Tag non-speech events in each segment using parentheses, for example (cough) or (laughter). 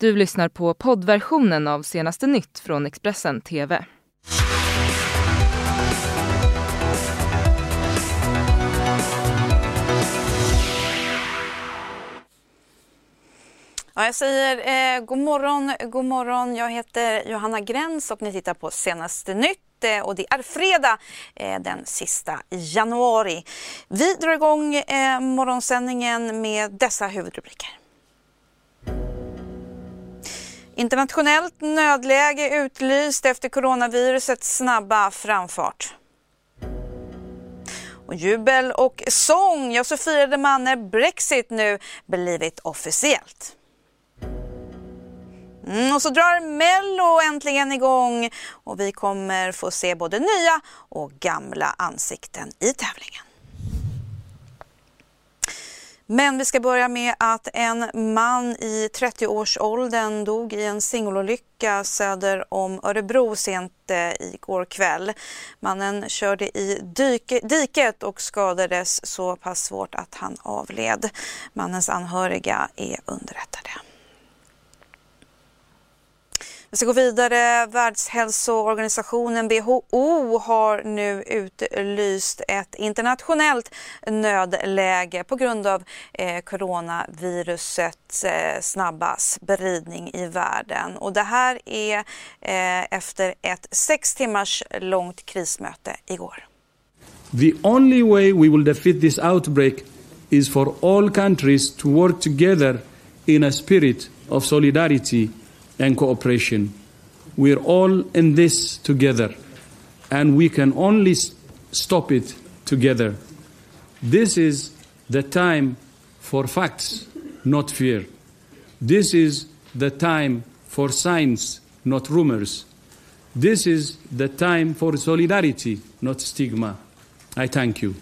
Du lyssnar på poddversionen av senaste nytt från Expressen TV. Ja, jag säger eh, god morgon, god morgon. Jag heter Johanna Gräns och ni tittar på senaste nytt eh, och det är fredag eh, den sista januari. Vi drar igång eh, morgonsändningen med dessa huvudrubriker. Internationellt nödläge utlyst efter coronavirusets snabba framfart. Och jubel och sång, ja så firade man när Brexit nu blivit officiellt. Mm, och så drar Mello äntligen igång och vi kommer få se både nya och gamla ansikten i tävlingen. Men vi ska börja med att en man i 30-årsåldern dog i en singelolycka söder om Örebro sent eh, igår kväll. Mannen körde i diket och skadades så pass svårt att han avled. Mannens anhöriga är underrättade. Vi ska gå vidare. Världshälsoorganisationen WHO har nu utlyst ett internationellt nödläge på grund av eh, coronavirusets eh, snabba spridning i världen. Och det här är eh, efter ett sex timmars långt krismöte igår. The only way we will defeat this outbreak is for all countries to work together in a spirit of solidarity and cooperation. We're all in this together, and we can only stop it together. This is the time for facts, not fear. This is the time for science, not rumors. This is the time for solidarity, not stigma. I thank you.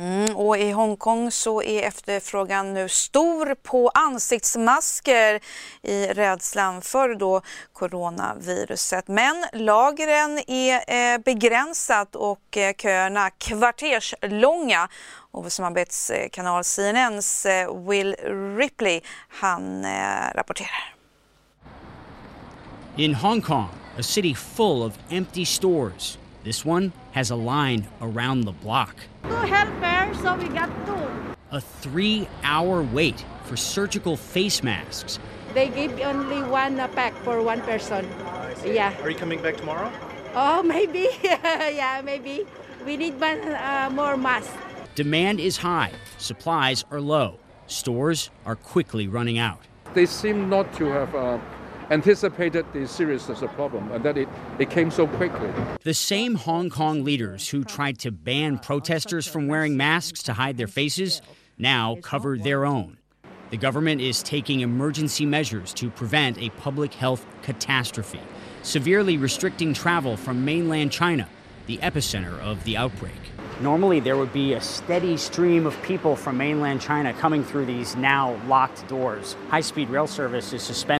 Mm, och i Hongkong så är efterfrågan nu stor på ansiktsmasker i rädslan för då coronaviruset. Men lagren är eh, begränsat och eh, köerna kvarterslånga. Och samarbetskanal CNNs eh, Will Ripley, han eh, rapporterar. In Hong Kong, a city full of empty stores, this one has a line around the block. Two helpers, so we got two. A three hour wait for surgical face masks. They give only one uh, pack for one person. Yeah. Are you coming back tomorrow? Oh, (laughs) maybe. (laughs) yeah, maybe. We need one uh, more mask. Demand is high, supplies are low, stores are quickly running out. They seem not to have uh, anticipated the seriousness of the problem and that it, it came so quickly. The same Hong Kong leaders who tried to ban protesters from wearing masks to hide their faces now cover their own. The government is taking emergency measures to prevent a public health catastrophe, severely restricting travel from mainland China, the epicenter of the outbreak. Normally, there would be a steady stream of people from mainland China coming through these now locked doors. High speed rail service is suspended.